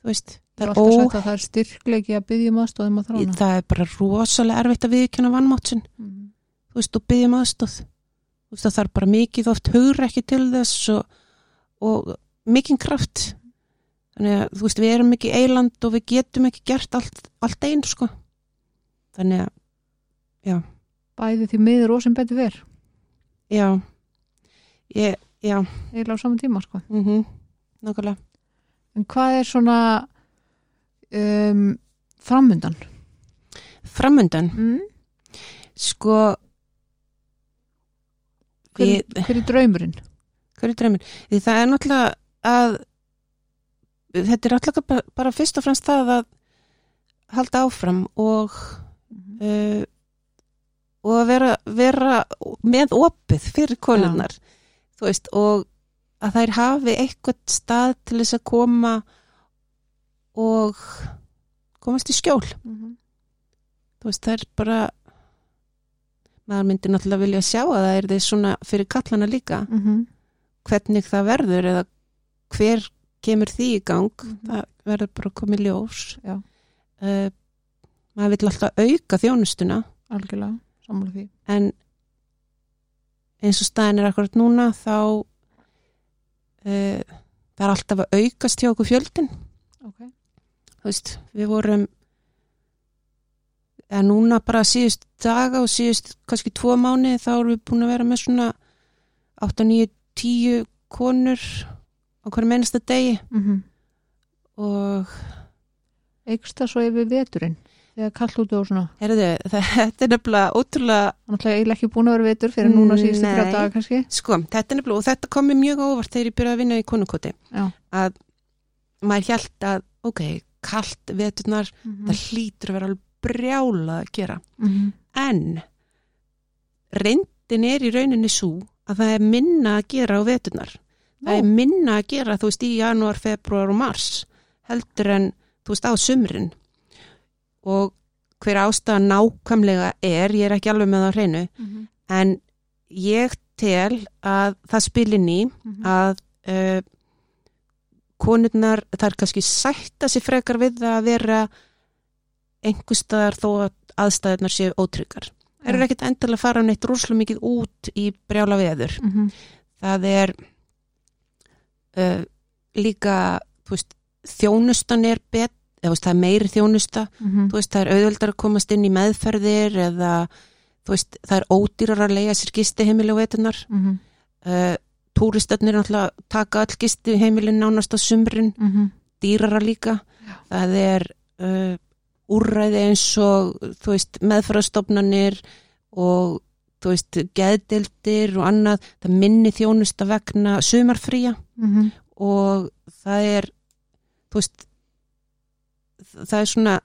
þú veist, það er það er styrkleiki að byggja um aðstofum að þrána það er bara rosalega erfitt að viðkjöna vannmátsin Mhm. Þú veist, og byggjum aðstof þú veist, það þarf bara mikið oft hugur ekki til þess og, og mikinn kraft. Þannig að, þú veist, við erum ekki eiland og við getum ekki gert allt, allt einn, sko. Þannig að, Bæði því miður og sem betur ver já. Ég, já, eiginlega á saman tíma sko. mhm. Nákvæmlega. En hvað er svona um, framundan? framöndan, Mm? sko Hver, við, hver er draumurinn? hver er dreymin? Því það er náttúrulega að þetta er náttúrulega bara, bara fyrst og fremst það að halda áfram og uh, og að vera, vera með opið fyrir konurnar þú veist og að þær hafi eitthvað stað til þess að koma og komast í skjól Mhm. þú veist er bara maður myndi náttúrulega vilja sjá að það er því svona fyrir kallana líka Mhm. hvernig það verður eða hver kemur því í gang Mhm. það verður bara að koma í ljós uh, maður vil alltaf auka þjónustuna Algjörlega, sammála því en eins og staðin er akkurat núna þá uh, það er alltaf að aukast hjá okkur fjöldin okay. þú veist, við vorum eða núna bara síðust daga og síðust kannski tvo mánu þá erum við búin að vera með svona 8, 9, 10 konur á hverjum einasta degi. Mm og Eikst það svo yfir veturinn? Þegar kallt út og svona? Herðu, þetta er nefnilega ótrúlega Þannig að eiginlega ekki búin að vera vetur fyrir núna síðustu þrjá daga kannski. Sko, þetta er nefnilega og þetta kom mér mjög óvart þegar ég byrjaði að vinna í konukoti. Já. að maður hjælt að ok, kallt veturnar mm það hlýtur að vera alveg brjála að gera -hmm. en reyndin er í rauninni svo að það er minna að gera á veturnar það er minna að gera, þú veist, í janúar, februar og mars heldur en, þú veist, á sumrin og hver ástæða nákvæmlega er, ég er ekki alveg með það hreinu, Mhm. en ég tel að það spilin í Mhm. að uh, konurnar, það er kannski sætta sér frekar við að vera einhverstaðar þó að aðstæðunar séu ótryggar. Það eru ekkit endilega að fara neitt rúslega mikið út í brjála veður. Mhm. Það er uh, líka, þú veist, þjónustan er bet, eða veist, það er meiri þjónusta, Mhm. þú veist, það er auðveldar að komast inn í meðferðir eða, þú veist, það er ódýrar að leiða sér gistiheimili og veitunar. Mhm. Uh, túristarnir náttúrulega taka all gistiheimilin nánast á sumrin, Mhm. dýrara líka. Já. Það er uh, úrræði eins og, veist, meðferðarstofnanir og, veist, geðdildir og annað. Það minni þjónusta vegna sumarfría Mhm. og það er, veist, það er svona,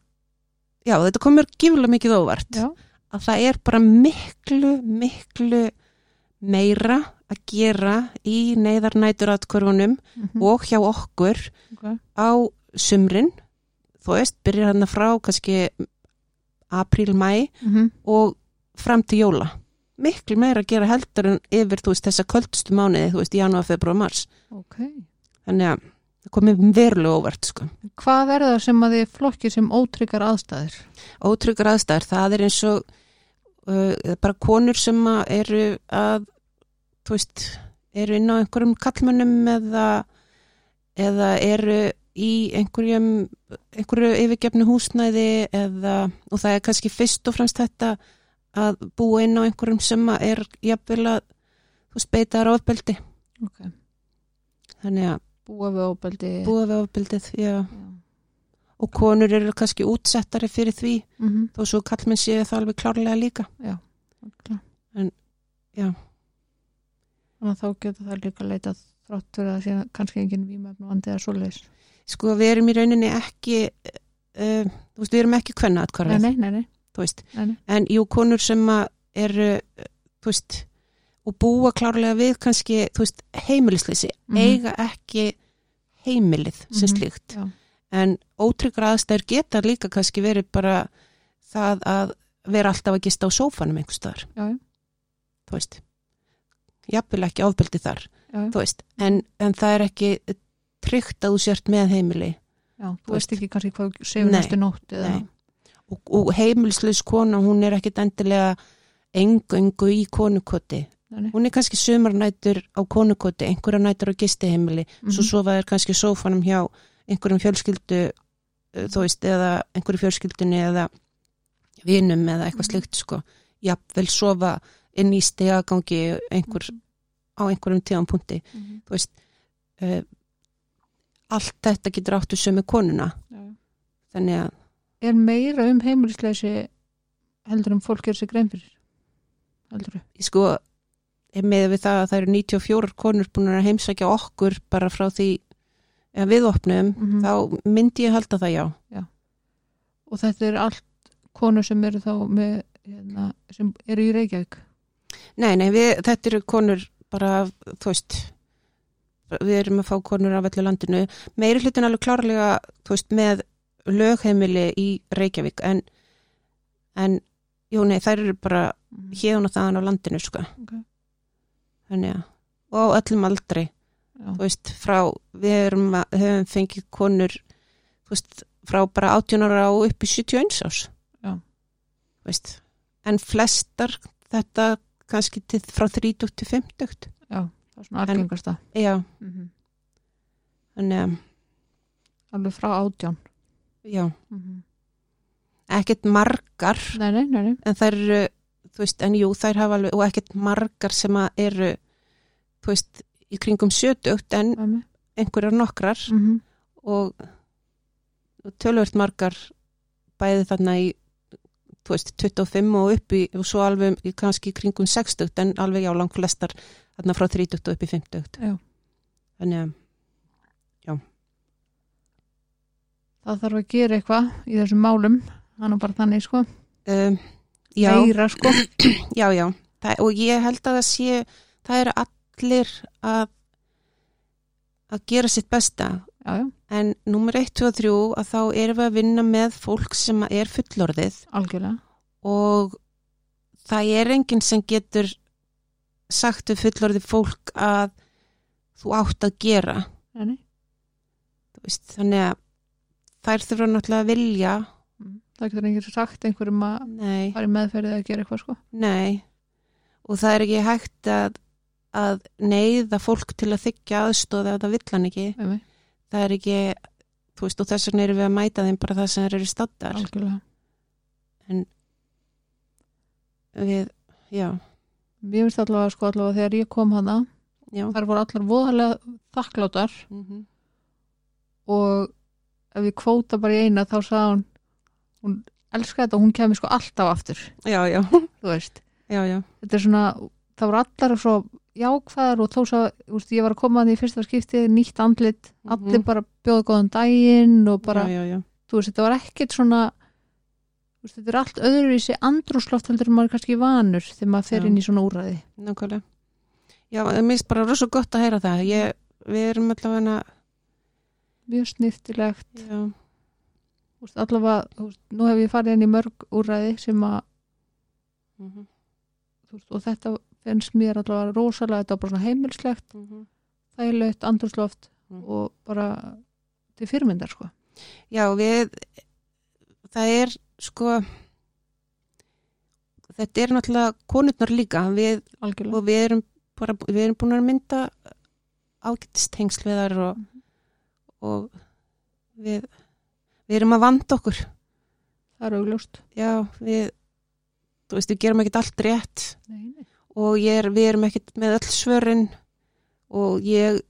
já, þetta komur gífulega mikið óvart. Já. Að það er bara miklu, miklu meira að gera í neyðarnætur atkvörfunum Mhm. og hjá okkur Ok. á sumrin þú veist, byrjar hann frá kannski apríl, mæ Mhm. og fram til jóla miklu meira að gera heldur en yfir þú veist, þessa köldstu mánuði, þú veist, janúar, februar, mars Ok. þannig að það komið verulega óvart sko. Hvað er það sem að þið flokkið sem ótryggar aðstæður? ótryggur aðstæður, það er eins og uh, bara konur sem að eru að þú veist, eru inn á einhverjum kallmönnum eða, eða eru í einhverjum einhverju yfirgefnu húsnæði eða, og það er kannski fyrst og fremst þetta að búa inn á einhverjum sem er jafnvel að þú þar ofbeldi Ok. þannig að Búa við óbeldi. búa við ofbeldið, já Já. og konur eru kannski útsettari fyrir því Mhm. þó svo kallmenn séu það alveg klárlega líka Ok. En, já. Þannig að þá getur það líka leitað þrátt fyrir að sé kannski engin vímefn og andið að svoleiðis. Sko við erum í rauninni ekki uh, þú veist, við erum ekki kvenna Nei, atkvarðið, nei, nei, nei. þú veist en jú, konur sem eru uh, þú veist, og búa klárlega við kannski, þú veist, heimilisleysi Mhm. eiga ekki heimilið sem Mhm, slíkt já. en ótryggur aðstæður geta líka kannski verið bara það að vera alltaf að gista á sófanum einhvers staðar, þú veist jafnvel ekki ofbeldi þar, já. þú veist en, en það er ekki tryggt að þú sért með heimili já. Þú Þú veist ekki kannski hvað séu Nei, næstu nótt og, og heimilslaus kona, hún er ekkit endilega engu í konukoti Nei, hún er kannski sumarnætur á konukoti, einhverja nætur á gistiheimili svo Mhm. sofa er kannski sófanum hjá einhverjum fjölskyldu uh, þú veist, eða einhverju fjölskyldunni eða vinum eða eitthvað Mhm. slikt sko, jafnvel sofa inn í stegagangi einhver, á einhverjum tíðan punkti Mhm. þú veist uh, allt þetta getur áttu sömu konuna Já, já. þannig að Er meira um heimilisleysi heldur um fólk er sér grein fyrir? Heldur ég sko með við það að það eru 94 konur búin að heimsækja okkur bara frá því að við opnum Mhm. þá myndi ég halda það já Og þetta er allt konur sem eru þá með, hérna, sem eru í Reykjavík. nei, nei, við, þetta eru konur bara, þú veist við erum að fá konur af öllu landinu meiri hlutin alveg klárlega veist, með lögheimili í Reykjavík en, en jú, nei, þær eru bara Mhm. hérn og þaðan á landinu, sko Ok. þannig að, og öllum aldri Já. þú veist, frá við erum að, höfum fengið konur þú veist, frá bara 18 ára og upp í 71 árs Já. Veist, en flestar þetta kannski til, frá 30 til 50 Já, það er svona En- algengasta. já, Mm þannig að Alveg frá átján. já, Mm ekkert margar. Nei, nei, nei, en þær eru, þú veist, en jú, þær hafa alveg, og ekkert margar sem að eru þú veist, í kringum 70 en Mm einhverjar nokkrar. -hmm. og tölvört margar bæði þarna í þú veist, 25 og upp í og svo alveg kannski í kringum 60 en alveg já langt flestar þarna frá 30 og upp í 50 Já. þannig að Það þarf að gera eitthvað í þessum málum. Er nú bara þannig, sko. um, já, Meira, sko. já, já það, og ég held að það sé það eru allir að að gera sitt besta já, já, en nummer 1, 2 og 3 að þá erum við að vinna með fólk sem er fullorðið algjörlega og það er enginn sem getur sagt við fullorðið fólk að þú átt að gera. Veist, þannig að þær þurfa náttúrulega að vilja. Mm. það getur einhver sagt einhverjum að nei, fara í meðferðið að gera eitthvað sko. Nei. Og það er ekki hægt að, að neyða fólk til að þykja aðstóða ef það vill hann ekki. Nei, það er ekki, þú veist, og þess vegna erum við að mæta þeim bara það sem eru staddar. Algjörlega. Við, já, Mér finnst allavega sko allavega þegar ég kom hana já þær voru allar voðalega þakkláttar mm -hmm. og ef ég kvóta bara í eina þá sagði hún hún elskaði þetta og hún kemur sko alltaf aftur já, já, þú veist, já, já þetta er svona það voru allar svo jákvæðar og þó svo, úst, ég var að koma að því í fyrsta skipti nýtt andlit, allir Mhm. bara bjóða góðan daginn og bara, já, já, já. þú veist, þetta var ekkert svona þetta er allt öðruvísi andrúsloft heldur maður kannski vanur þegar maður fer inn í svona úræði nákvæmlega. Já, það minnst bara rosa gott að heyra það. Ég, við erum allavega mjög snirtilegt já, úst, allavega, úst, nú hef ég farið inn í mörg úræði sem að mm -hmm. veist, og þetta finnst mér allavega rosalega, þetta var bara svona heimilslegt þægilegt, andrúsloft Mm. og bara til fyrirmyndar sko. Já, við það er sko þetta er náttúrulega konurnar líka. Við, og við erum bara, við erum búin að mynda ágættistengsl við þar og, Mhm. og við við erum að vanda okkur. Það er augljóst. Já, við þú veist, við gerum ekkert allt rétt. Nei, nei. og er, við erum ekkert með öll svörin. Og ég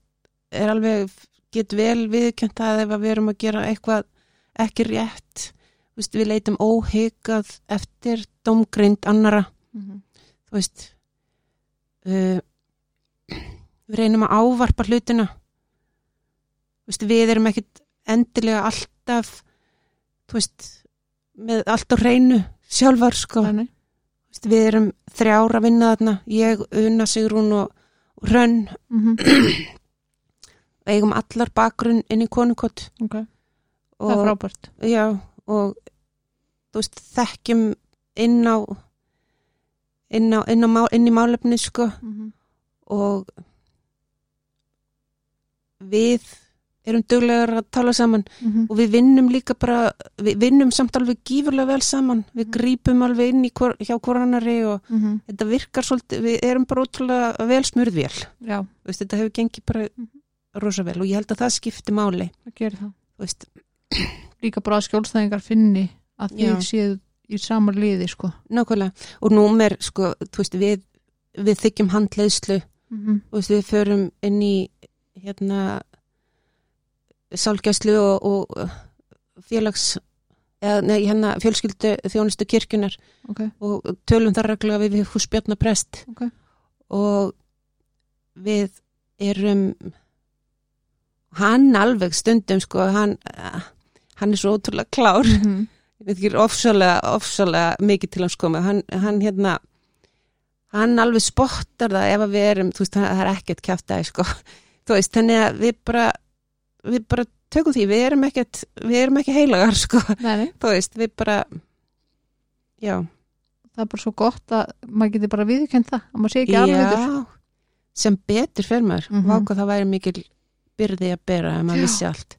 er alveg, get vel viðkjönt að ef við erum að gera eitthvað ekki rétt veist, við leitum óhyggjað eftir domgrind annara Mm -hmm. þú veist uh, við reynum að ávarpa hlutina. Þú veist, við erum ekkert endilega alltaf þú veist með allt á reynu sjálfar sko. Veist, við erum þrjár að vinna þarna ég, Una, Sigrún og, Rönn Mm -hmm. eigum allar bakgrunn inn í konukott ok, það er frábært. já, og þú veist, þekkjum inn á inn, á, inn, á, inn í málefni sko mm -hmm. og við erum duglegar að tala saman og við vinnum líka bara við vinnum samt alveg gífurlega vel saman við Mhm. grípum alveg inn í hvor, hjá hvorannari og mm -hmm. þetta virkar svolítið, við erum bara ótrúlega vel smurðvél, já, Þú veist, þetta hefur gengið bara Mhm. rosa vel og ég held að það skipti máli það gerir það þú veist, líka bara að skjólstæðingar finni að þið Já. séu í sama liði sko. Nákvæmlega. Og númer, sko, þú veist, við við þykjum handleiðslu. Mm -hmm. þú veist, við förum inn í hérna sálgæslu og, og félags eða nei, hérna fjölskyldu þjónustu kirkjunar ok, og tölum þar reglulega við húsbjörna prest. Ok. Og við erum hann alveg stundum sko, hann, hann er svo ótrúlega klár. Mm -hmm. ég veit ekki ofsalega, ofsalega mikið til hans koma hann, hann hérna hann alveg spottar það ef að við erum, þú veist, það er ekkert kjáftæði sko, þú veist, þannig að við bara við bara tökum því við erum ekkert, við erum ekki heilagar sko, þú veist, við bara já, það er bara svo gott að maður getur bara viðkjönd það að maður sé ekki alveg sem betur fyrir maður, mm. -hmm. váka það væri mikil byrði að bera ef maður vissi allt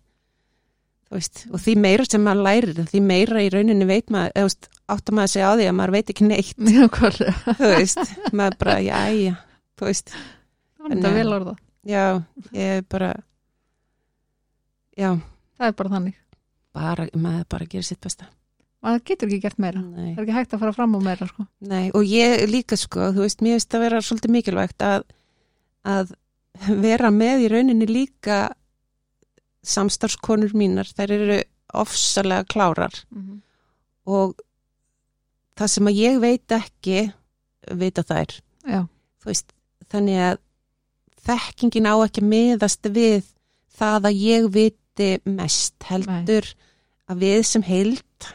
veist, og því meira sem maður lærir því meira í rauninni veit maður veist, áttar maður að segja á því að maður veit ekki neitt. Nákvæmlega, þú veist, maður bara, já, já þú veist, er þetta vel orða. já, ég bara já, það er bara þannig, bara, maður bara gerir sitt besta. Maður getur ekki gert meira. Nei. það er ekki hægt að fara fram á meira sko. Nei, og ég líka sko, þú veist, mér finnst að vera svolítið mikilvægt að, að vera með í rauninni líka samstarfskonur mínar, þær eru ofsalega klárar mm -hmm. og það sem að ég veit ekki, vita þær, veist, þannig að þekkingin á ekki að miðast við það að ég viti mest heldur að við sem heild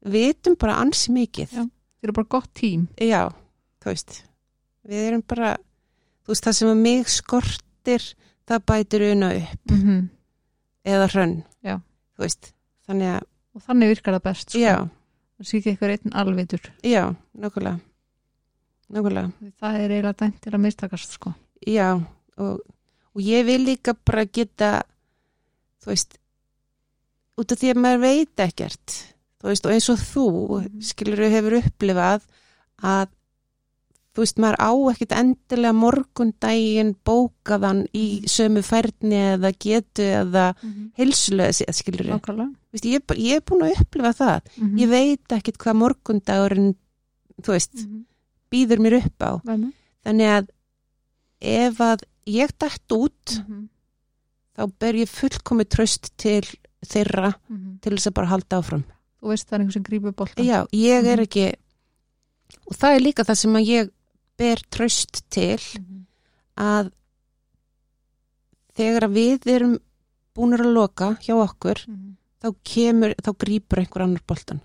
vitum bara ansi mikið. Já. það er bara gott tím Já, þú veist við erum bara þú veist, það sem að mig skortir það bætir una upp mm eða hrönn þannig að og þannig virkar það best sko. það sé ekki eitthvað einn alvitur já, nákvæmlega, Því það er eiginlega dæmt til að mistakast sko. já og, og ég vil líka bara geta þú veist út af því að maður veit ekkert þú veist, og eins og þú Mhm. skilur hefur upplifað að þú veist, maður á ekkert endilega morgundaginn bókaðan í sömu færni eða getu eða heilsulega séð, skilur við Nákvæmlega Vist, ég, ég er búin að upplifa það Mhm. ég veit ekkert hvað morgundagurinn þú veist, Mhm. býður mér upp á Nei, þannig að ef að ég dætt út Mhm. þá ber ég fullkomi tröst til þeirra Mhm. til þess að bara halda áfram þú veist það er einhver sem grípur boltan já, ég er Mhm. ekki og það er líka það sem að ég ber tröst til Mhm. að þegar við erum búinir að loka hjá okkur Mhm. þá kemur, þá grípur einhver annar boltan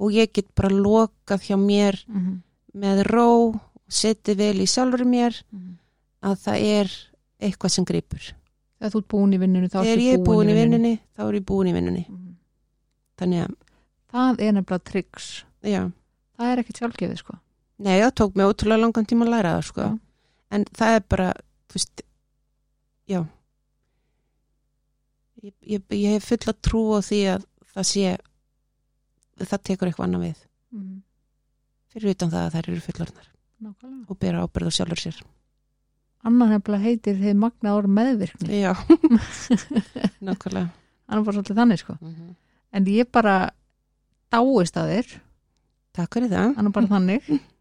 og ég get bara lokað hjá mér Mhm. með ró setið vel í sjálfur mér Mhm. að það er eitthvað sem grípur þegar þú ert búin í vinnunni þá ertu ég er búin í vinnunni. þá er ég búin í vinnunni þannig að, það er nefnilega tryggs já, það er ekkert sjálfgefið sko. Nei það tók mig ótrúlega langan tíma að læra það sko. Já. en það er bara, þú veist já. Ég, ég, ég hef fulla trú á því að það sé það tekur eitthvað annað við. Mhm. fyrir utan það að þær eru fullorðnar. Nákvæmlega. og bera ábyrð á sjálfur sér. Annar nefnilega heitir þið magna orð meðvirkni. Já, nákvæmlega. Hann er bara svolítið þannig sko. Mhm. en ég bara dáist að þér. Takk fyrir það. Hann er bara þannig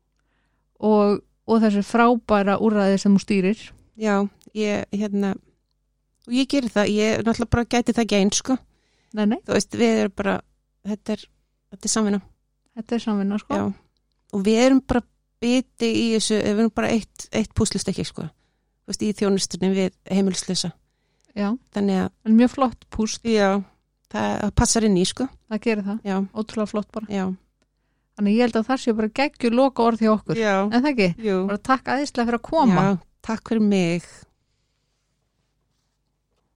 og, og þessi frábæra úrræði sem þú stýrir. Já, ég, hérna og ég gerir það, ég náttúrulega bara gæti það ekki einn sko, nei, nei, þú veist, við erum bara þetta er, þetta er samvinna. Þetta er samvinna sko. já, og við erum bara biti í þessu, við erum bara eitt, eitt púslustekki sko, þú veist, í þjónustunni við heimilislösa, já, þannig að en mjög flott púst. Já, það það passar inn í sko, það gerir það, já, ótrúlega flott bara. Já þannig ég held að það sé bara geggjur loka orð hjá okkur. Já, en það ekki, jú, bara takk aðeinslega fyrir að koma. Já, takk fyrir mig